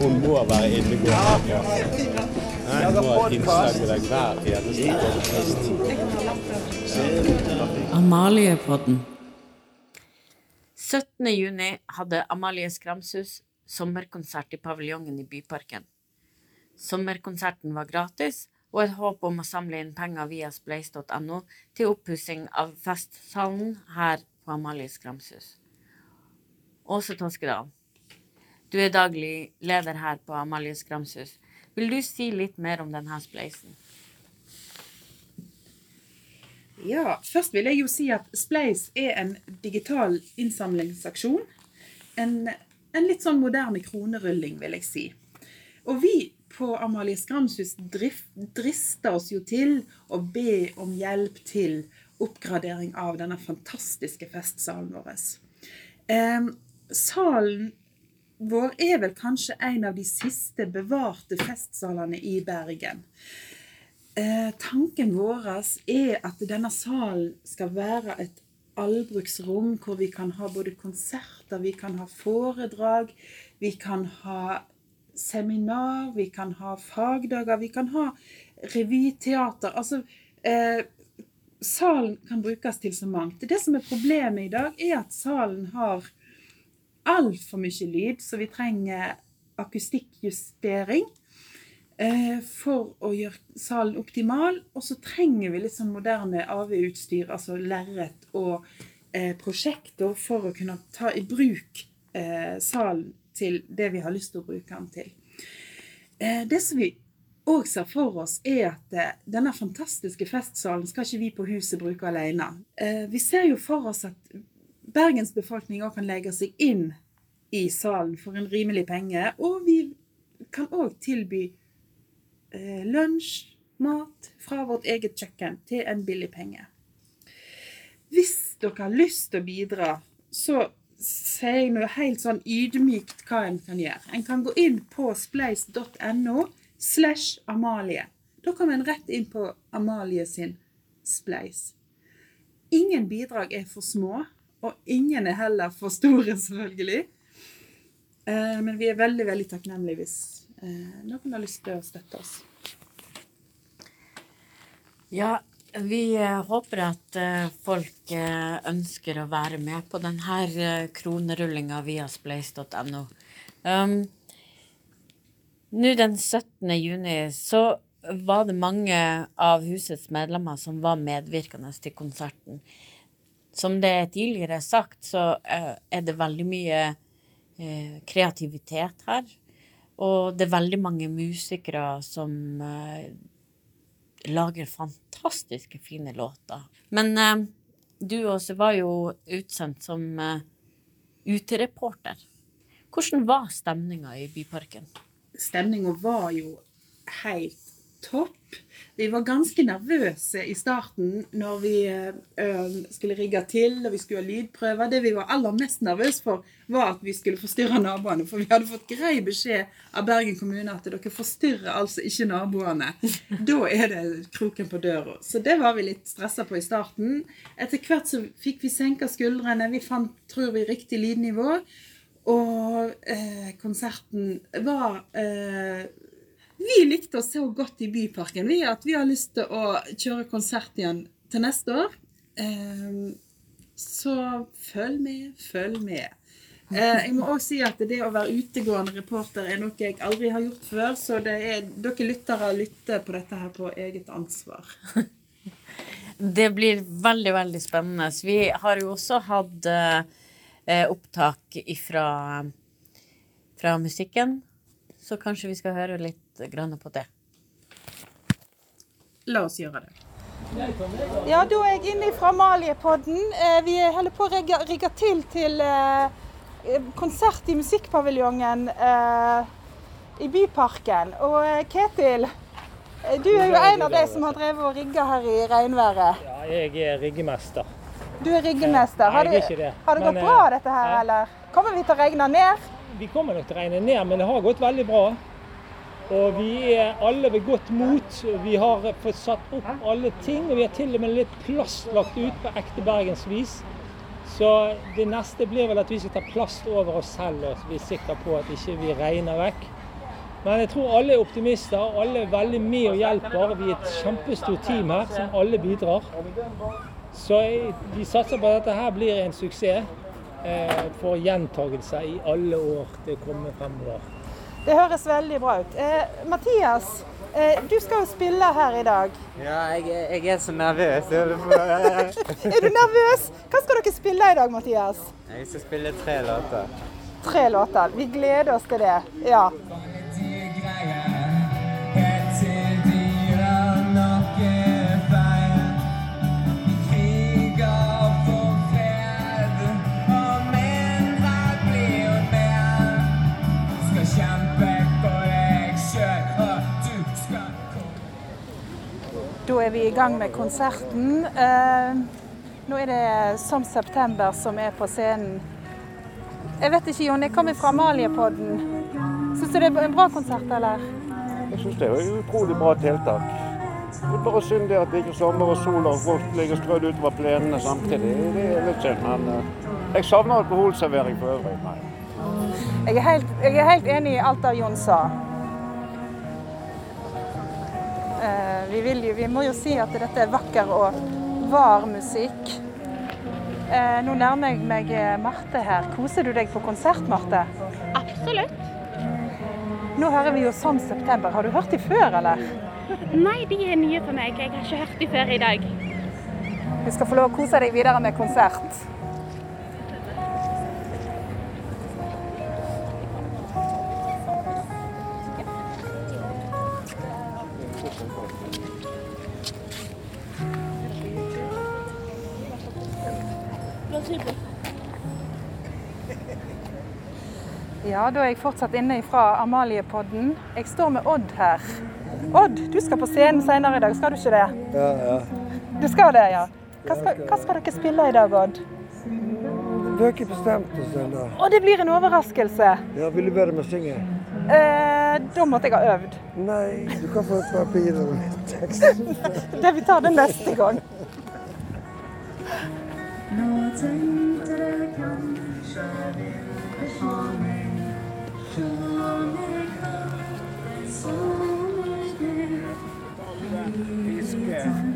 Hun må være innegående. Nei, Hun må ha innslag med deg hver eneste. Amaliepodden. 17. juni hadde Amalie Skramshus sommerkonsert i paviljongen i Byparken. Sommerkonserten var gratis, og et håp om å samle inn penger via spleis.no til oppussing av festsalen her på Amalie Skramshus. Åse Toskedal, du er daglig leder her på Amalie Skramshus. Vil du si litt mer om denne spleisen? Ja, først vil jeg jo si at Spleis er en digital innsamlingsaksjon. En, en litt sånn moderne kronerulling, vil jeg si. Og vi på Amalie Skramshus drister oss jo til å be om hjelp til oppgradering av denne fantastiske festsalen vår. Salen vår er vel kanskje en av de siste bevarte festsalene i Bergen. Eh, tanken vår er at denne salen skal være et allbruksrom hvor vi kan ha både konserter, vi kan ha foredrag, vi kan ha seminar, vi kan ha fagdager, vi kan ha revyteater. Altså, eh, salen kan brukes til så mangt. Det som er problemet i dag, er at salen har altfor mye lyd, så vi trenger akustikkjustering eh, for å gjøre salen optimal. Og så trenger vi litt sånn moderne AV-utstyr, altså lerret og eh, prosjektor, for å kunne ta i bruk eh, salen til det vi har lyst til å bruke den til. Det som vi òg ser for oss, er at denne fantastiske festsalen skal ikke vi på huset bruke alene. Vi ser jo for oss at Bergens befolkning òg kan legge seg inn i salen for en rimelig penge. Og vi kan òg tilby eh, lunsj, mat fra vårt eget kjøkken til en billig penge. Hvis dere har lyst til å bidra, så sier jeg nå helt sånn ydmykt hva en kan gjøre. En kan gå inn på spleis.no slash Amalie. Da kommer en rett inn på Amalie sin spleis. Ingen bidrag er for små, og ingen er heller for store, selvfølgelig. Eh, Men vi er veldig, veldig takknemlige hvis eh, noen har lyst til å støtte oss. Ja, vi eh, håper at folk ønsker å være med på denne kronerullinga via spleis.no. Um, Nå den 17. juni så var det mange av husets medlemmer som var medvirkende til konserten. Som det er tidligere sagt, så eh, er det veldig mye eh, kreativitet her. Og det er veldig mange musikere som eh, lager fantastiske fine låter. Men du også var jo utsendt som utereporter. Hvordan var stemninga i Byparken? Stemninga var jo helt topp. Vi var ganske nervøse i starten når vi eh, skulle rigge til og vi skulle ha lydprøver. Det vi var aller mest nervøse for, var at vi skulle forstyrre naboene. For vi hadde fått grei beskjed av Bergen kommune at dere forstyrrer altså ikke naboene. Da er det kroken på døra. Så det var vi litt stressa på i starten. Etter hvert så fikk vi senka skuldrene. Vi fant, tror vi, riktig lydnivå. Og eh, konserten var eh, Vi likte oss så godt i Byparken vi, at vi har lyst til å kjøre konsert igjen til neste år. Eh, så følg med, følg med. Eh, jeg må også si at det å være utegående reporter er noe jeg aldri har gjort før, så er, dere lyttere lytter på dette her på eget ansvar. Det blir veldig, veldig spennende. Vi har jo også hatt eh, opptak ifra, fra musikken, så kanskje vi skal høre litt grann på det. La oss gjøre det. Ja, da er jeg inne fra Amaliepodden. Eh, Vi holder på å rigge, rigge til til eh, konsert i musikkpaviljongen eh, i Byparken. Og eh, Ketil, eh, du er jo en av de som har drevet og rigga her i regnværet. Ja, jeg er riggemester. Du er riggemester. Har det, har det gått Men, bra eh, dette her, eller? Kommer vi til å regne ned? Vi kommer nok til å regne ned, men det har gått veldig bra. Og vi er alle ved godt mot. Vi har fått satt opp alle ting, og vi har til og med litt plast lagt ut på ekte bergensvis. Så det neste blir vel at vi skal ta plast over oss selv og bli sikre på at ikke vi regner vekk. Men jeg tror alle er optimister. Alle er veldig med og hjelper. Vi er et kjempestort team her som alle bidrar. Så vi satser på at dette her blir en suksess eh, for gjentagelse i alle år til kommende fremover. Det høres veldig bra ut. Eh, Mathias, eh, du skal jo spille her i dag. Ja, jeg, jeg er så nervøs. Er du nervøs? Hva skal dere spille i dag, Mathias? Jeg skal spille tre låter. Tre låter. Vi gleder oss til det. Ja. Da er vi i gang med konserten. Eh, nå er det Som september som er på scenen. Jeg vet ikke, Jon. Jeg kommer fra Amaliepodden. Syns du det er en bra konsert, eller? Jeg syns det er et utrolig bra tiltak. Det er bare synd det at det ikke er sommer og sol og folk ligger strødd utover plenene samtidig. Det er litt synd, men eh, jeg savner alkoholservering for øvrig. Nei. Jeg er helt, jeg er helt enig i alt det Jon sa. Vi, jo, vi må jo si at dette er vakker og var musikk. Eh, nå nærmer jeg meg eh, Marte her. Koser du deg på konsert, Marte? Absolutt. Nå hører vi jo sånn september. Har du hørt de før, eller? Nei, de er nye for meg. Jeg har ikke hørt de før i dag. Du skal få lov å kose deg videre med konsert. Ja, da er jeg fortsatt inne fra Amaliepodden. Jeg står med Odd her. Odd, du skal på scenen senere i dag, skal du ikke det? Ja, ja. Du skal det, ja. Hva skal, hva skal dere spille i dag, Odd? Vi har ikke bestemt oss ennå. Å, det blir en overraskelse. Ja, vil du være med å synge? Eh, da måtte jeg ha øvd. Nei, du kan få et papir og litt tekst. Det vi tar det neste gang.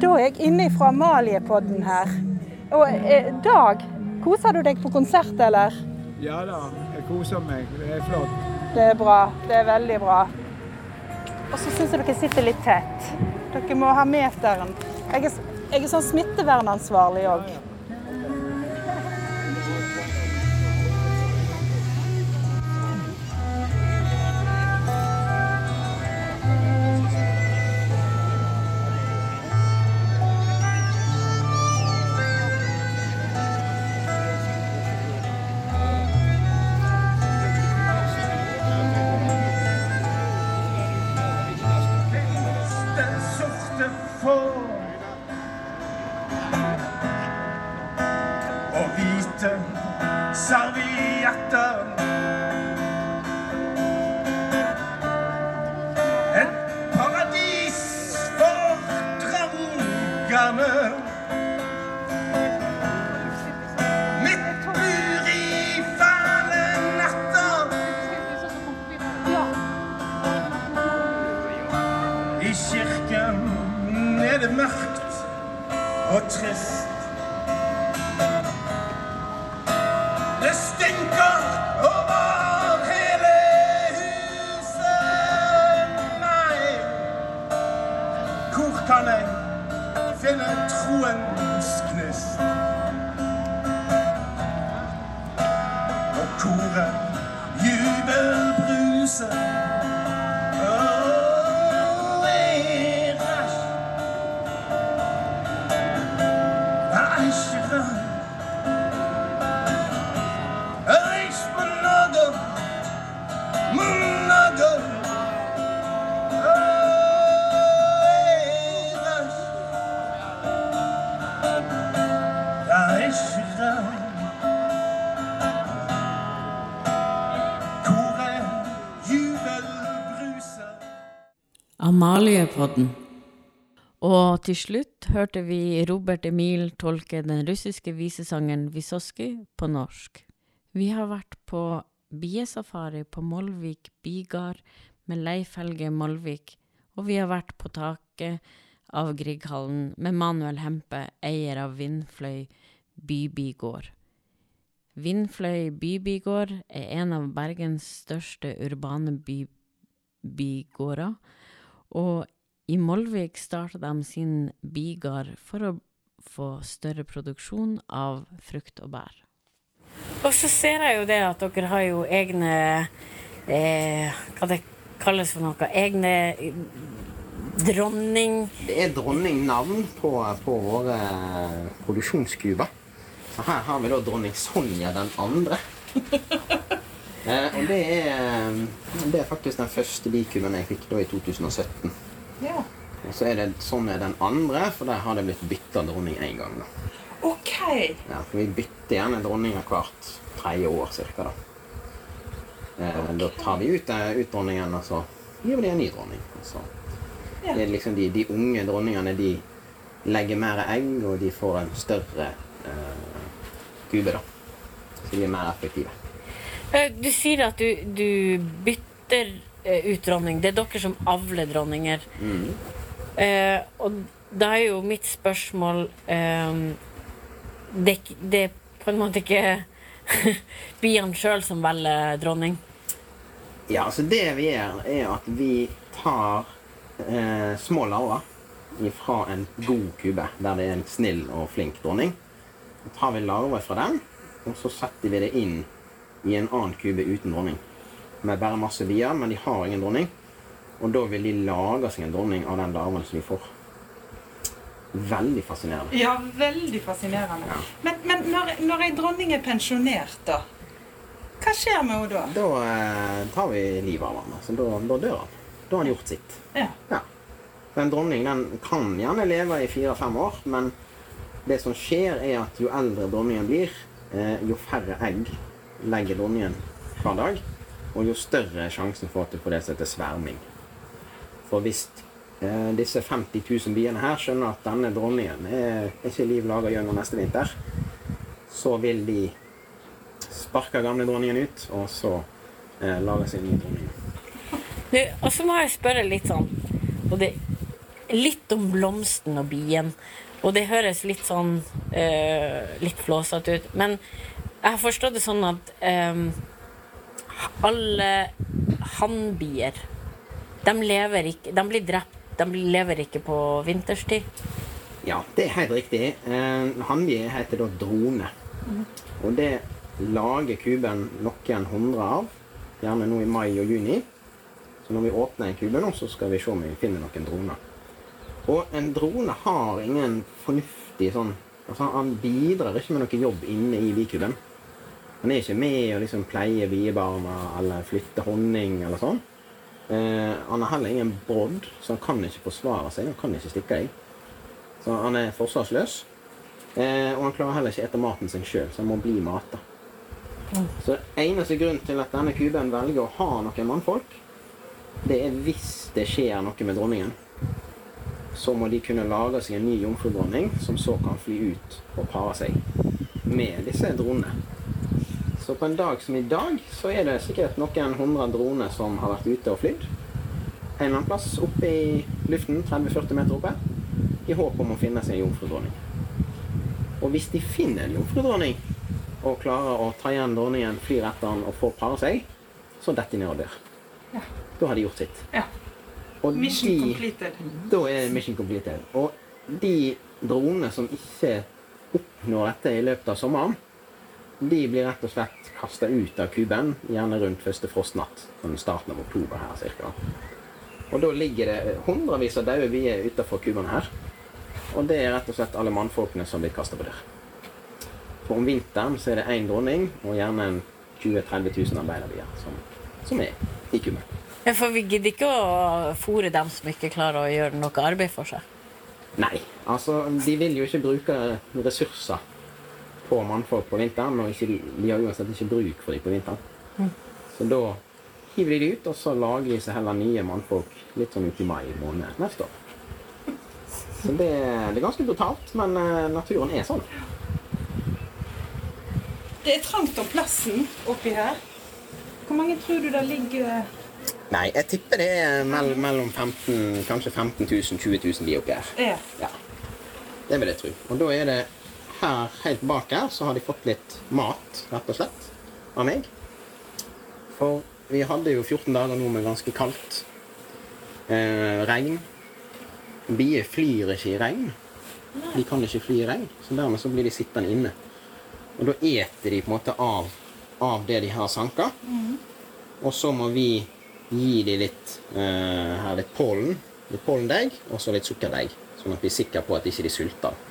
Da er jeg inne fra Amaliepodden her. Og eh, Dag, koser du deg på konsert, eller? Ja da, jeg koser meg. Det er flott. Det er bra. Det er veldig bra. Og så syns jeg dere sitter litt tett. Dere må ha meteren. Jeg er, jeg er sånn smittevernansvarlig òg. Og Amaliepodden. Og til slutt hørte vi Robert Emil tolke den russiske visesangeren Visoski på norsk. Vi har vært på biesafari på Molvik bigard med Leif Helge Molvik, og vi har vært på taket av Grieghallen med Manuel Hempe, eier av Vindfløy bybigård. Vindfløy bybigård er en av Bergens største urbane by bygårder, og i Molvik starta de sin bigard for å få større produksjon av frukt og bær. Og så ser jeg jo det at dere har jo egne eh, Hva det kalles for noe? Egne dronning... Det er dronningnavn på, på våre produksjonskuber. Så her har vi da dronning Sonja den andre. eh, og det er, det er faktisk den første bikuben jeg fikk da i 2017. Ja. Og så er det sånn er den andre, for der har det blitt bytta dronning én gang. da. OK. Ja, for vi bytter gjerne dronninger hvert tredje år cirka. Da. Eh, da tar vi ut, eh, ut dronningen, og så gir vi dem en ny dronning. Og så Ja. det er liksom de, de unge dronningene de legger mer egg, og de får en større eh, kube. da. Så de er mer effektive. Eh, Du sier at du, du bytter ut dronning. Det er dere som avler dronninger. Mm. Eh, og da er jo mitt spørsmål eh, det, det er på en måte ikke biene sjøl som velger dronning. Ja, altså det vi gjør, er at vi tar eh, små larver fra en god kube, der det er en snill og flink dronning. Så tar vi larver fra den, og så setter vi det inn i en annen kube uten dronning. Med bare masse bier, men de har ingen dronning. Og da vil de lage seg en dronning av den larven som de får. Veldig fascinerende. Ja, veldig fascinerende. Ja. Men, men når, når ei dronning er pensjonert, da? Hva skjer med henne da? Da eh, tar vi livet av henne. Altså, da, da dør han. Da har han gjort sitt. Ja. ja. En dronning den kan gjerne leve i fire-fem år, men det som skjer, er at jo eldre dronningen blir, eh, jo færre egg legger dronningen hver dag, og jo større er sjansen for at du får det som heter sverming. For hvis eh, disse 50 000 biene her skjønner at denne dronningen er ikke liv laga gjennom neste vinter, så vil de sparke gamle dronningen ut, og så eh, lage sin nye ny dronning. Og så må jeg spørre litt sånn det, Litt om blomsten og bien. Og det høres litt sånn eh, Litt flåsete ut. Men jeg har forstått det sånn at eh, alle hannbier de De blir drept. De lever ikke på vinterstid. Ja, det er helt riktig. Eh, Hannbie heter da drone. Og det lager kuben noen hundre av, gjerne nå i mai og juni. Så når vi åpner en kube nå, så skal vi se om vi finner noen droner. Og en drone har ingen fornuftig sånn altså Han bidrar ikke med noe jobb inne i bikuben. Han er ikke med og liksom pleier biebarna eller flytter honning eller sånn. Eh, han har heller ingen brodd, så han kan ikke forsvare seg. Han kan ikke stikke deg. Så han er forsvarsløs. Eh, og han klarer heller ikke å ete maten sin sjøl, så han må bli mata. Så eneste grunn til at denne kuben velger å ha noen mannfolk, det er hvis det skjer noe med dronningen. Så må de kunne lage seg en ny jomfrudronning, som så kan fly ut og pare seg med disse dronene. Så på en dag som i dag, så er det sikkert noen hundre droner som har vært ute og flydd. En eller annen plass oppe i luften, 30-40 meter oppe, i håp om å finne seg en jomfrudronning. Og hvis de finner en jomfrudronning, og klarer å ta igjen dronningen, flyr etter den og får pare seg, så detter de ned og dør. Ja. Da har de gjort sitt. Ja. Og Mission de- completed. Da er mission completed. Og de dronene som ikke oppnår dette i løpet av sommeren, de blir rett og slett kasta ut av kuben, gjerne rundt første frostnatt, sånn starten av oktober her cirka. Og da ligger det hundrevis av daue bier utafor kubene her. Og det er rett og slett alle mannfolkene som blir kasta på dør. For om vinteren så er det én dronning og gjerne en 20 000-30 000 arbeiderbier som, som er i kuben. Ja, For vi gidder ikke å fòre dem som ikke klarer å gjøre noe arbeid for seg. Nei, altså de vil jo ikke bruke ressurser på mannfolk på vinteren, og ikke, de har uansett ikke bruk for dem på vinteren. Mm. Så da hiver de de ut, og så lager de seg heller nye mannfolk litt sånn ut i mai måned neste år. Så det, det er ganske brutalt, men eh, naturen er sånn. Det er trangt om plassen oppi her. Hvor mange tror du det ligger Nei, jeg tipper det er mell mellom 15, kanskje 15 000 20 000 de oppi her. Ja. Ja. Det vil jeg tro. Og da er det her, helt bak her, så har de fått litt mat, rett og slett, av meg. For vi hadde jo 14 dager nå med ganske kaldt. Eh, regn. Bier flyr ikke i regn. De kan ikke fly i regn, så dermed så blir de sittende inne. Og da eter de på en måte av, av det de har sanka. Og så må vi gi dem litt, eh, litt pollen, litt pollendeig, og så litt sukkerdeig. Sånn at vi er sikre på at ikke de sulter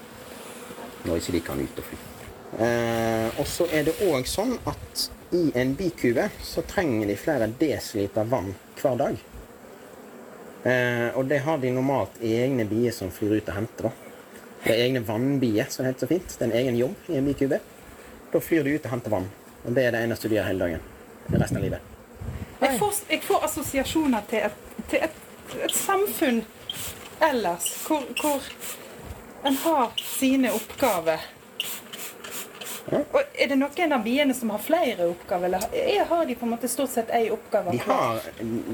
når ikke de kan ut og fly. Eh, og så er det òg sånn at i en bikube så trenger de flere desiliter vann hver dag. Eh, og det har de normalt egne bier som flyr ut og henter. da. Det er egne vannbier, som det heter så fint. Det er en egen jobb i en bikube. Da flyr de ut og henter vann. Og det er det eneste du gjør hele dagen. Resten av livet. Jeg får, jeg får assosiasjoner til et, til et, et samfunn ellers, hvor, hvor en har sine oppgaver. Og Er det noen av biene som har flere oppgaver, eller er- har de på en måte stort sett én oppgave? De har,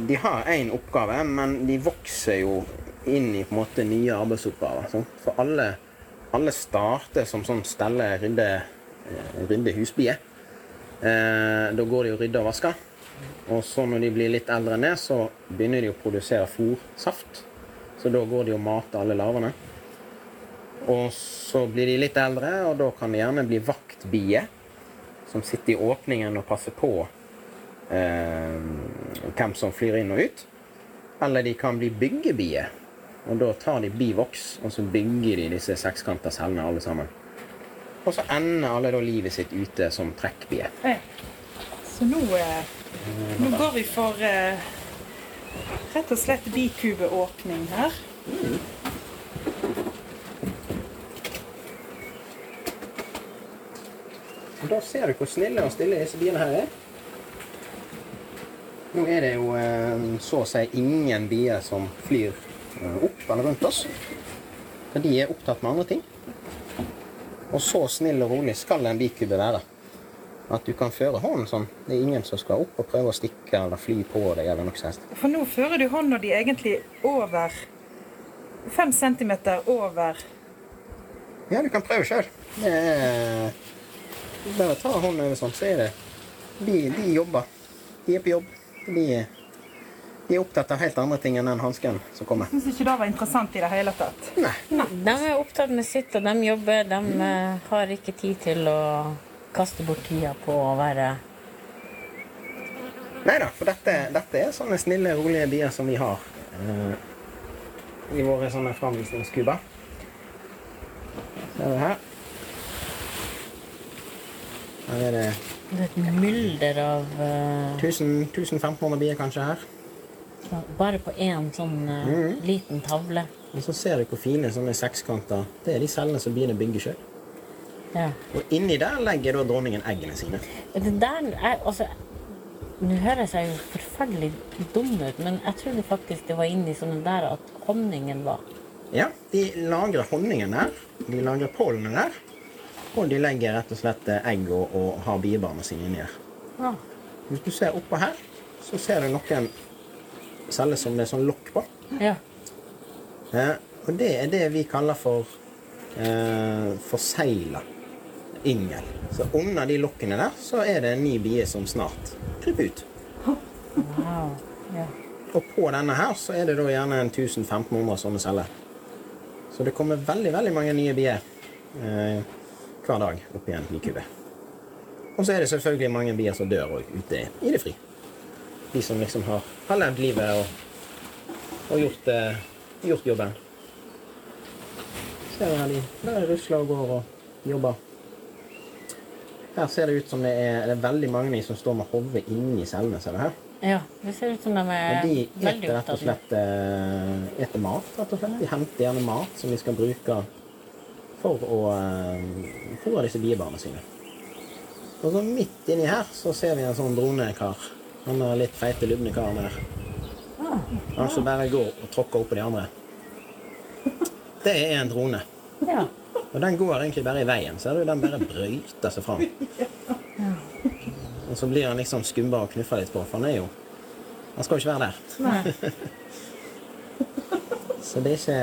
de har én oppgave, men de vokser jo inn i på en måte nye arbeidsoppgaver. sant? For alle, alle starter som sånn stelle, rydde, eh, rydde husbie. Eh, da går de og rydder og vasker. Og så når de blir litt eldre ned, så begynner de å produsere fôrsaft. Så da går de og mater alle larvene. Og så blir de litt eldre, og da kan de gjerne bli vaktbie. Som sitter i åpningen og passer på eh, hvem som flyr inn og ut. Eller de kan bli byggebie. Og da tar de bivoks, og så bygger de disse sekskanta cellene alle sammen. Og så ender alle da livet sitt ute som trekkbie. Ja. Så nå, eh, nå går vi for eh, rett og slett bikubeåpning her. Og da ser du hvor snille og stille disse biene her er. Nå er det jo eh, så å si ingen bier som flyr eh, opp eller rundt oss. For de er opptatt med andre ting. Og så snill og rolig skal en bikube være. At du kan føre hånden sånn. Det er ingen som skal opp og prøve å stikke eller fly på deg. eller noe sånt. For nå fører du hånda di egentlig over fem centimeter over Ja, du kan prøve sjøl. Det er Bare ta hånden over sånn, så er det De, de jobber. De er på jobb. De, de er opptatt av helt andre ting enn den hansken som kommer. Syns ikke det var interessant i det hele tatt. Nei. De er opptatt med sitt, og de jobber. De mm. har ikke tid til å kaste bort tida på å være Nei da, for dette, dette er sånne snille, rolige bier som vi har uh, i våre sånne framvisningskuber. Ser du her? Her er det Det er et mylder av uh, 1000 1500 bier kanskje her. Bare på én sånn uh, mm. liten tavle. Og så ser du hvor fine sånne sekskanter Det er de cellene som biene bygger sjøl. Ja. Og inni der legger da dronningen eggene sine. Det der er altså Nå høres jeg jo forferdelig dum ut, men jeg trodde faktisk det var inni sånne der at honningen var. Ja, de lagrer honningen der. De lagrer pollenet der. Og de legger rett og slett eh, egg og, og har biebarna sine her. Ja. Hvis du ser oppå her, så ser du noen celler som det er sånn lokk på. Ja. Eh, og det er det vi kaller for eh, forsegla yngel. Så under de lokkene der så er det en ny bie som snart kryper ut. Wow. Ja. Og på denne her så er det da gjerne en 1500 sånne celler. Så det kommer veldig, veldig mange nye bier eh, hver dag opp igjen i kuet. Og så er det selvfølgelig mange bier som dør òg ute i det fri. De som liksom har, har levd livet og, og gjort, eh, gjort jobben. Ser du her de der rusler og går og jobber. Her ser det ut som det er, det er veldig mange som står med hodet inni cellene. Ser du her? ja. Det ser ut som de er veldig opptatt. de eter rett og slett eh, eter mat. rett og slett. De henter gjerne mat som de skal bruke for å uh, fôre disse biebarna sine. Og så midt inni her så ser vi en sånn dronekar. Han er litt feite, lubne karen der. Han som bare går og tråkker oppå de andre. det er en drone. Ja. Og den går egentlig bare i veien. Ser du, den bare brøyter seg fram. Og så blir han liksom skumba og knuffa litt på, for han er jo Han skal jo ikke være der. Så det er, ikke,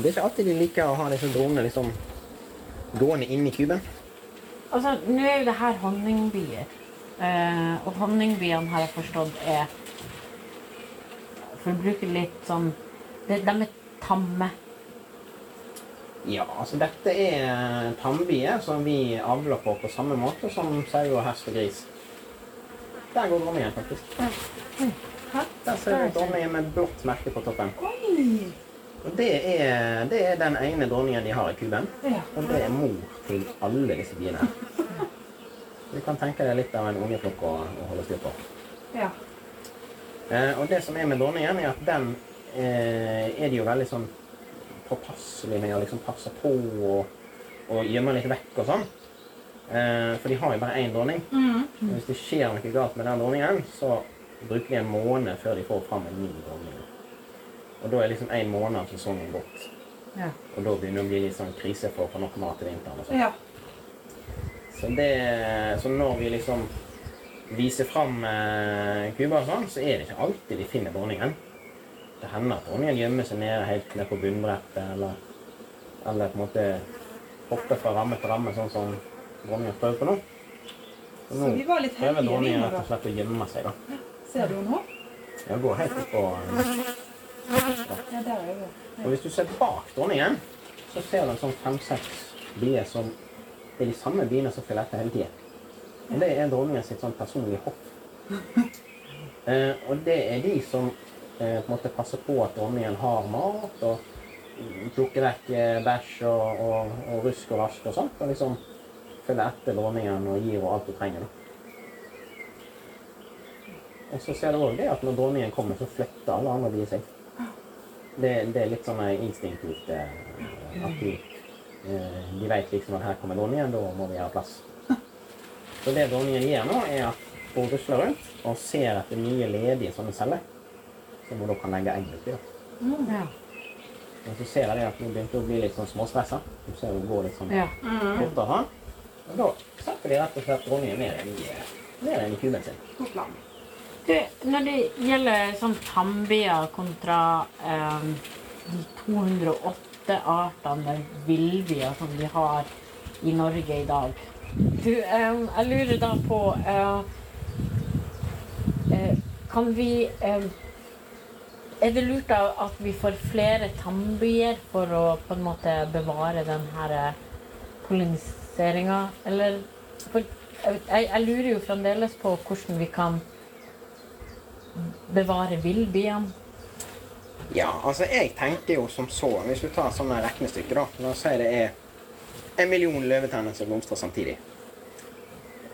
det er ikke alltid de liker å ha disse dronene liksom gående inn i kuben. Altså, nå er jo det her honningbier. Eh, og honningbiene har jeg forstått er For å bruke litt sånn De, de er tamme. Ja, altså dette er tannbier som vi avler på på samme måte som sau og hest og gris. Der går dronningen, faktisk. Der ser du dronningen med blått merke på toppen. Og det er, det er den ene dronningen de har i kuben. Ja. Og det er mor til alle disse biene. her. Du kan tenke deg litt av en ungeflokk å, å holde styr på. Ja. Eh, og det som er med dronningen, er at den eh, er de jo veldig sånn påpasselig med å liksom passe på og, og gjemme litt vekk og sånn. Eh, for de har jo bare én dronning. Og hvis det skjer noe galt med den dronningen, så bruker de en måned før de får fram en ny dronning. Og da er liksom en måned av sesongen gått. Ja. Og da begynner det å bli litt sånn krise for å få nok mat til vinteren. og sånn. ja. Så, det, så når vi liksom viser fram eh, og sånn, så er det ikke alltid vi finner dronningen. Det hender at dronningen gjemmer seg nede helt ned på bunnbrettet, eller, eller på en måte hopper fra ramme til ramme, sånn som dronningen prøver på nå. Så nå Så vi var litt prøver dronningen rett og slett å gjemme seg, da. Ser du henne nå? Ja, går helt opp på Ja, der er vi. Og hvis du ser bak dronningen, så ser du en sånn fem-seks bier som er de samme biene som følger etter hele tiden. Og det er dronningen sitt sånn personlige hopp. Eh, og det er de som eh, på en måte passer på at dronningen har mat, og plukker vekk eh, bæsj og, og, og rusk og rask og sånt, og liksom følger etter dronningen og gir henne alt hun trenger. Da. Og så ser du òg det at når dronningen kommer, så flytter alle andre bier seg. Det, det er litt sånn instinktivt eh, at de, eh, de vet liksom at her kommer dronningen, da må vi ha plass. Så det dronningen gjør nå, er at hun rusler rundt og ser etter nye ledige sånne celler. Som hun da kan legge egg oppi. da. Ja. Men så ser jeg det at hun begynte å bli litt sånn småstressa. Hun ser hun går litt sånn Ja. fortere. Og da setter de rett og slett dronningen ned i, ned i kuben sin. Du, når det gjelder sånn tambier kontra eh, de 208 artene villbier som vi har i Norge i dag. Du, eh, jeg lurer da på eh, eh, Kan vi eh, Er det lurt da at vi får flere tambier for å på en måte bevare den her eh, polliniseringa, eller? For, jeg, jeg lurer jo fremdeles på hvordan vi kan bevare villbiene. Ja, altså jeg tenker jo som så, hvis du tar sånne regnestykker da, la oss si det er en million løvetenner som blomstrer samtidig.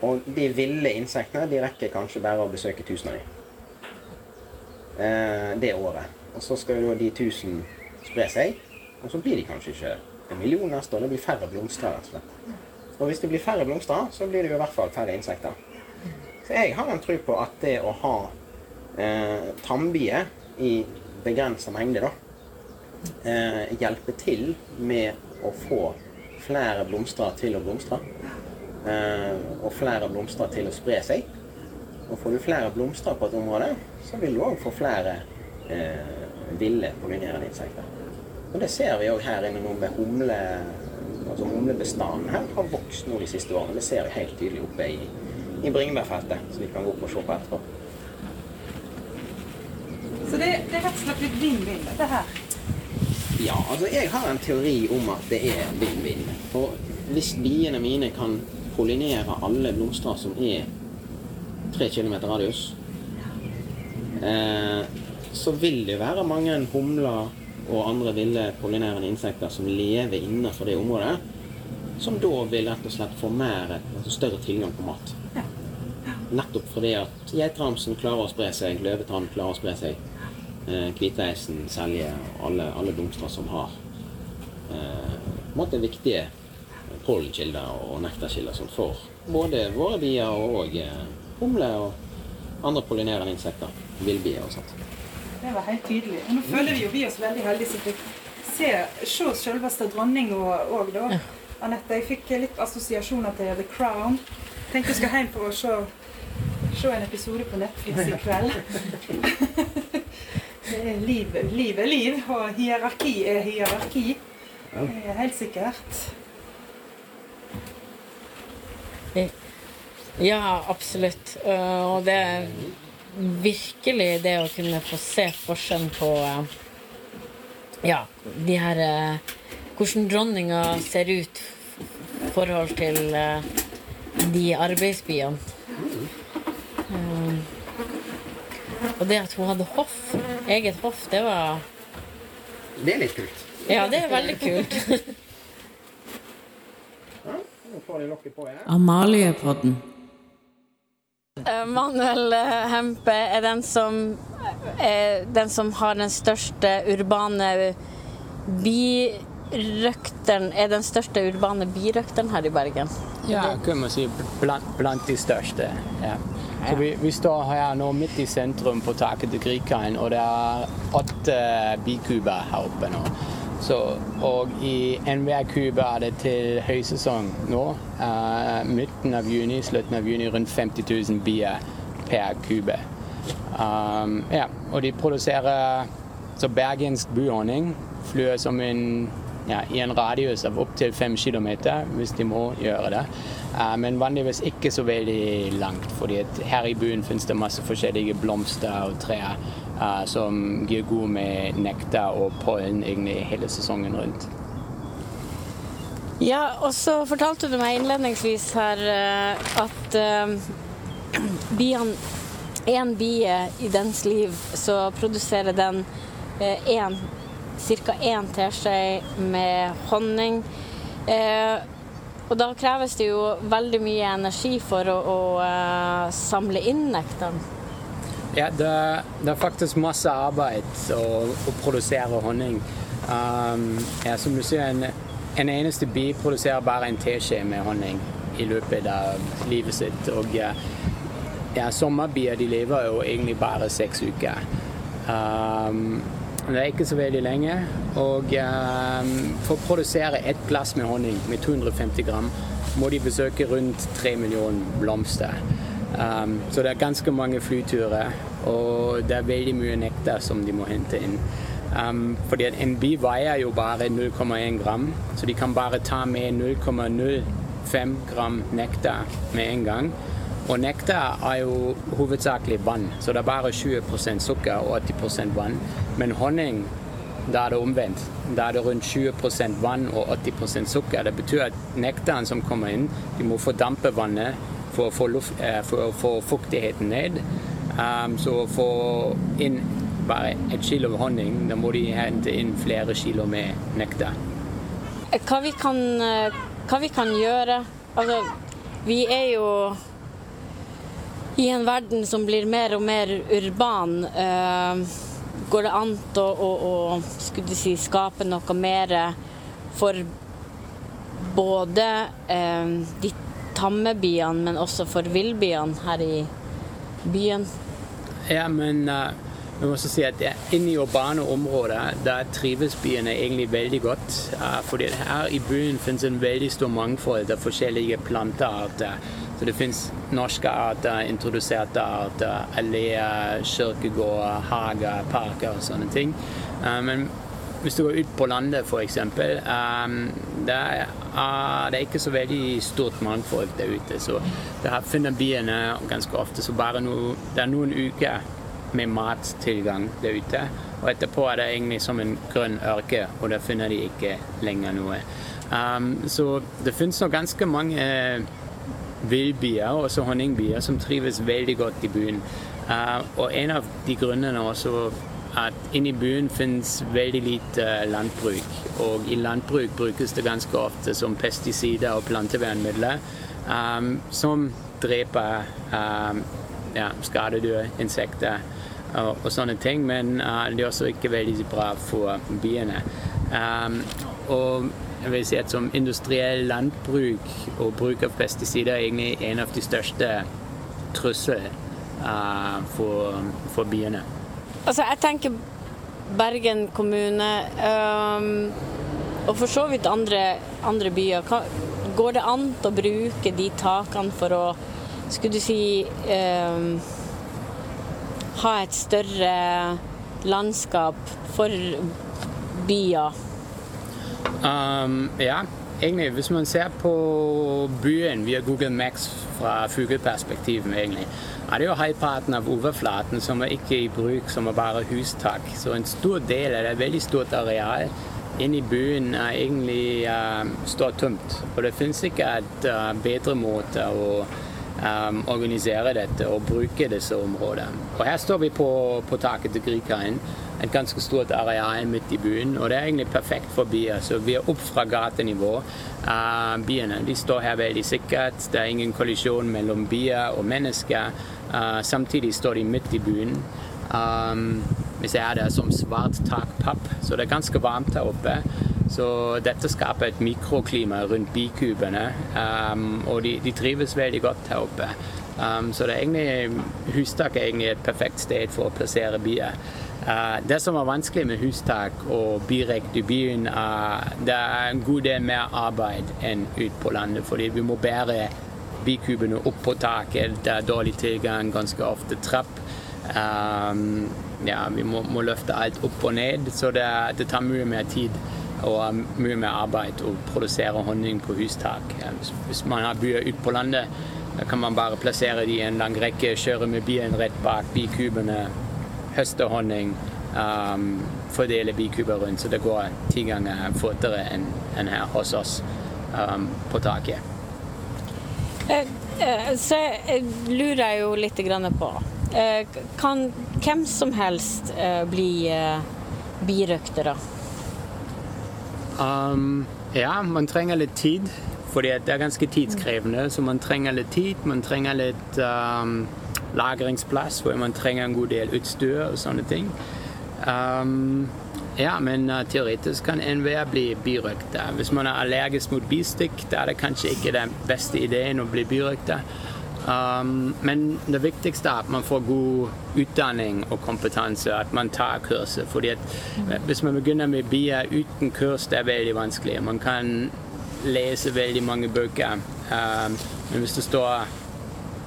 Og de ville insektene, de rekker kanskje bare å besøke tusen av dem. Eh, det året. Og så skal jo de tusen spre seg, og så blir de kanskje ikke en million neste år, det blir færre blomster rett og slett. Og hvis det blir færre blomster, så blir det jo i hvert fall færre insekter. Så jeg har en tro på at det å ha eh, tannbier i begrensa mengde, da, eh, hjelper til med å få flere blomster til å blomstre. Eh, og flere blomster til å spre seg. Og får du flere blomster på et område, så vil du òg få flere eh, ville pollinerende insekter. Og det ser vi òg her inne nå med humle. Altså Humlebestanden her har vokst nå de siste årene. Det ser vi helt tydelig oppe i, i bringebærfeltet, som vi kan gå opp og se på etterpå. Så det, det er rett og slett litt vinn-vinn, dette her. Ja, altså jeg har en teori om at det er vinn-vinn. For hvis biene mine kan pollinere alle blomster som er 3 kilometer radius, eh, så vil det være mange humler og andre ville pollinerende insekter som lever innenfor det området, som da vil rett og slett få mer, altså større tilgang på mat. Nettopp fordi at geitramsen klarer å spre seg, løvetann klarer å spre seg, eh, Selje selje, alle, alle blomster som har eh, måte viktige pollenkilder og nektarkilder som får både våre bier og eh, humle og andre pollinerende insekter, villbier og sånt. Det var helt tydelig. Og nå føler vi jo vi oss veldig heldige som fikk se, se selveste dronning òg, da. Anette, jeg fikk litt assosiasjoner til The Crown. Tenkte jeg skal hjem for å se, se en episode på Netflix i kveld. Er liv, liv er liv, og hierarki er hierarki. Det er helt sikkert. Ja, absolutt. Eh, Og det er virkelig det å kunne få se forskjellen på eh, ja, de her eh, Hvordan dronninga ser ut i forhold til eh, de arbeidsbyene. Eh, Og det at hun hadde hoff, eget hoff, det var Det er litt kult. Ja, det er veldig kult. Amaliepodden. Manuel eh, Hempe er den som, er den som har den største urbane birøkteren Er den største urbane birøkteren her i Bergen. Ja, Det kan man si blant, blant de største. Ja. Så vi, vi står her nå midt i sentrum på taket til Grieghallen, og det er åtte bikuber her oppe nå. Så, og i enhver kube er det til høysesong nå. Uh, midten av juni, slutten av juni, rundt 50 000 bier per kube. Um, ja, og de produserer så bergensk buhonning. Flyr som en, ja, i en radius av opptil fem kilometer, hvis de må gjøre det. Eh, men vanligvis ikke så veldig langt, fordi her i byen finnes det masse forskjellige blomster og trær eh, som gir god med nektar og pollen egentlig hele sesongen rundt. Ja, og så fortalte du meg innledningsvis her eh, at biene Én bie i dens liv, så produserer den én ca. én teskje med honning. Eh, og da kreves det jo veldig mye energi for å, å uh, samle inn nektaren. Ja, det, det er faktisk masse arbeid å, å produsere honning. Um, ja, som du sier, en, en eneste bi produserer bare en teskje med honning i løpet av livet sitt. Og ja, ja, sommerbier de lever jo egentlig bare seks uker. Um, det er ikke så veldig lenge. Og um, for å produsere ett glass med honning med 250 gram, må de besøke rundt tre millioner blomster. Um, så det er ganske mange flyturer, og det er veldig mye nektar som de må hente inn. Um, fordi en bi veier jo bare 0,1 gram, så de kan bare ta med 0,05 gram nektar med en gang. Og nektar er jo hovedsakelig vann, så det er bare 20 sukker og 80% vann. Men honning, da er det omvendt. Da er det rundt 20 vann og 80% sukker. Det betyr at nektaren som kommer inn, de må fordampe vannet for å få, luft, eh, for å få fuktigheten ned. Um, så å få inn bare et kilo honning, da må de hente inn flere kilo med nektar. Hva vi kan, eh, hva vi kan gjøre Altså, vi er jo i en verden som blir mer og mer urban. uh, går det an å, å, å skulle si, skape noe mer for både uh, de tamme byene, men også for villbyene her i byen? Ja, men uh, vi må også si at inne i urbane områder der trives byene egentlig veldig godt. Uh, fordi her i byen finnes en veldig stor mangfold av forskjellige plantearter. Så det finnes norske arter, introduserte arter, alleer, kirkegårder, hager, parker og sånne ting. Uh, men hvis du går ut på landet f.eks., um, det, er, det ikke så veldig stort mangfold der ute. Så det her finner biene ganske ofte så bare no, det er noen uker med mattilgang der ute. Og etterpå er det egentlig som en grønn ørke, og der finner de ikke lenger noe. Så det finnes nå ganske mange villbier, også honningbier, som trives veldig godt i byen. Uh, og en av de grunnene også at inne i byen finnes veldig lite landbruk. Og i landbruk brukes det ganske ofte som pesticider og plantevernmidler um, som dreper um, ja, skadedyr, insekter og, og, sånne ting. Men uh, det er også ikke veldig bra for biene. Um, og jeg vil si at som industriell landbruk og bruk av pesticider er egentlig en av de største truslene uh, for, for byene. Altså, jeg tenker Bergen kommune um, og for så vidt andre, andre byer. Kan, går det an å bruke de takene for å skulle du si um, ha et større landskap for byer? Um, ja, egentlig hvis man ser på byen via Google Max fra fugleperspektivet, egentlig, er det jo halvparten av overflaten som er ikke i bruk, som er bare hustak. Så en stor del av det, et veldig stort areal inne i byen er egentlig uh, står tomt. Og det finnes ikke et uh, bedre måte å um, organisere dette og bruke disse områdene. Og her står vi på, på taket til Grikaen et ganske stort areal midt i byen, og det er egentlig perfekt for bier. Så vi er opp fra gatenivå. Uh, biene de står her veldig sikkert. Det er ingen kollisjon mellom bier og mennesker. Uh, samtidig står de midt i byen. Um, vi ser det som svart takpapp, så det er ganske varmt her oppe. Så dette skaper et mikroklima rundt bikubene, um, og de, de, trives veldig godt her oppe. Um, så det er egentlig, hustak er egentlig et perfekt sted for å plassere bier. Uh, det som er vanskelig med hustak og birekt i byen, er det er en god del mer arbeid enn ut på landet. Fordi vi må bære bikubene opp på taket. Det er dårlig tilgang, ganske ofte trapp. Um, ja, vi må, må, løfte alt opp og ned, så det, det, tar mye mer tid og mye mer arbeid å produsere honning på hustak. Hvis, man har byer ute på landet, kan man bare plassere de i en lang rekke, kjøre med bilen rett bak bikubene høste honning, um, fordele bikuber rundt, så det går ti ganger fortere enn en her hos oss um, på taket. Så jeg så lurer jeg jo litt på eh, Kan hvem som helst bli birøktere? Um, ja, man trenger litt tid. Fordi det er ganske tidskrevende, så man trenger litt tid. Man trenger litt um, lagringsplass hvor man trenger en god del utstyr og sånne ting. Um, ja, men uh, teoretisk kan enhver bli birøkter. Hvis man er allergisk mot bistikk, da er det kanskje ikke den beste ideen å bli birøkter. Um, men det viktigste er at man får god utdanning og kompetanse, at man tar kurset. Fordi at uh, Hvis man begynner med bier uten kurs, det er veldig vanskelig. Man kan lese veldig mange bøker, um, men hvis det står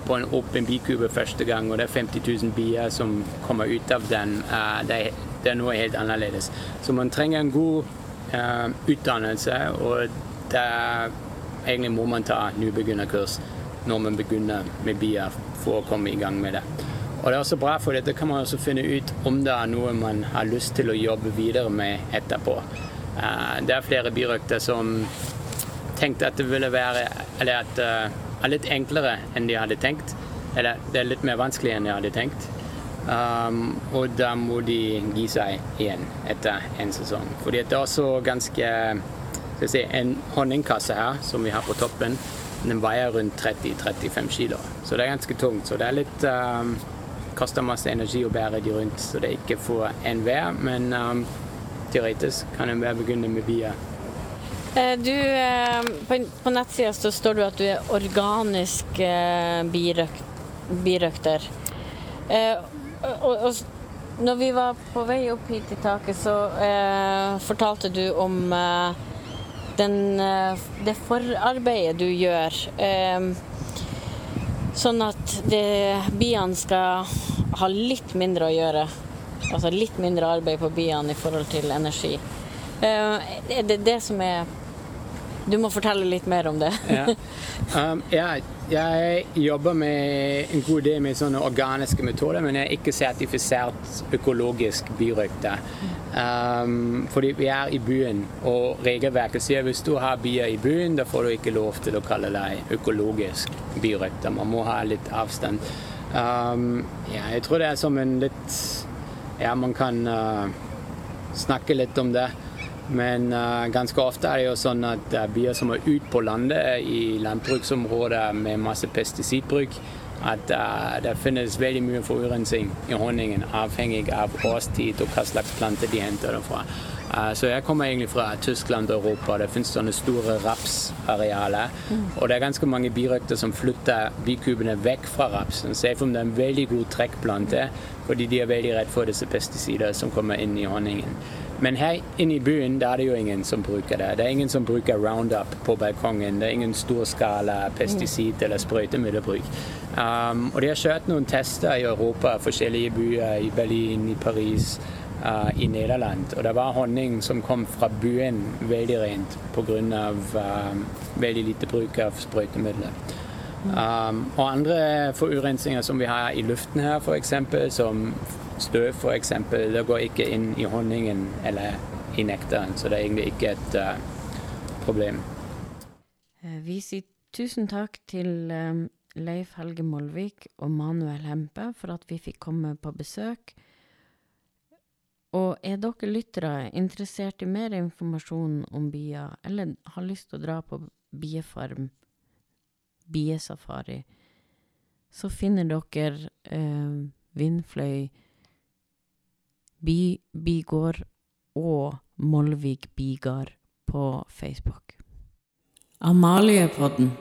på en åpen bikube første gang, og det er 50 000 bier som kommer ut av den. Uh, det, er, det, er, noe helt annerledes. Så man trenger en god uh, utdannelse, og er, egentlig må man ta nybegynnerkurs når man begynner med bier for å komme i gang med det. Og det er også bra, for dette kan man også finne ut om det er noe man har lyst til å jobbe videre med etterpå. Uh, det er flere birøkter som tenkte at det ville være Eller at er litt enklere enn de hadde tenkt. Eller det er litt mer vanskelig enn de hadde tenkt. Um, og da må de gi seg igjen etter en sesong. Fordi det er også ganske skal si, En honningkasse her som vi har på toppen, den veier rundt 30-35 kg, Så det er ganske tungt. Så det er litt um, koster masse energi å bære de rundt, så det er ikke for enhver. Men um, teoretisk kan enhver begynne med bier. Eh, du, eh, på, på nettsida så står det at du er organisk eh, birøk, birøkter. Og, og, når vi var på vei opp hit i taket, så eh, fortalte du om eh, den, det forarbeidet du gjør. Eh, sånn at det, biene skal ha litt mindre å gjøre. Altså litt mindre arbeid på biene i forhold til energi. er det det som er du må fortelle litt mer om det. ja. Um, jeg, jeg jobber med en god del med sånne organiske metoder, men jeg er ikke sertifisert økologisk birøkter. Um, fordi vi er i byen, og regelverket sier hvis du har bier i byen, da får du ikke lov til å kalle deg økologisk birøkter. Man må ha litt avstand. Um, ja, jeg tror det er som en litt Ja, man kan uh, snakke litt om det. Men uh, ganske ofte er det jo sånn at uh, bier som er ute på landet i landbruksområder med masse pesticidbruk, at uh, det finnes veldig mye forurensning i honningen, avhengig av årstid og hva slags plante de henter det fra. Uh, så jeg kommer egentlig fra Tyskland og Europa. Det finnes sånne store rapsarealer. Mm. Og det er ganske mange birøkter som flytter bikubene vekk fra rapsen. Så om det er en veldig god trekkplante, fordi de er veldig redd for disse pesticider som kommer inn i honningen. Men her inne i byen der er det jo ingen som bruker det. Det er ingen som bruker Roundup på balkongen. Det er ingen storskala pesticid- eller sprøytemiddelbruk. Um, og de har kjørt noen tester i Europa, forskjellige byer, i Berlin, i Paris, uh, i Nederland. Og det var honning som kom fra byen veldig rent pga. Um, veldig lite bruk av sprøytemidler. Um, og andre forurensninger som vi har i luften her, f.eks., som støv f.eks., det går ikke inn i honningen eller i nektaren, så det er egentlig ikke et uh, problem. Eh, Vi sier tusen takk til um, Leif Helge Molvik og Manuel Hempe for at vi fikk komme på besøk. Og er dere lyttere interessert i mer informasjon om bier, eller har lyst til å dra på biefarm, biesafari, så finner dere eh, Vindfløy, Bi, Bigård og Molvik Bigard på Facebook. Amaliepodden.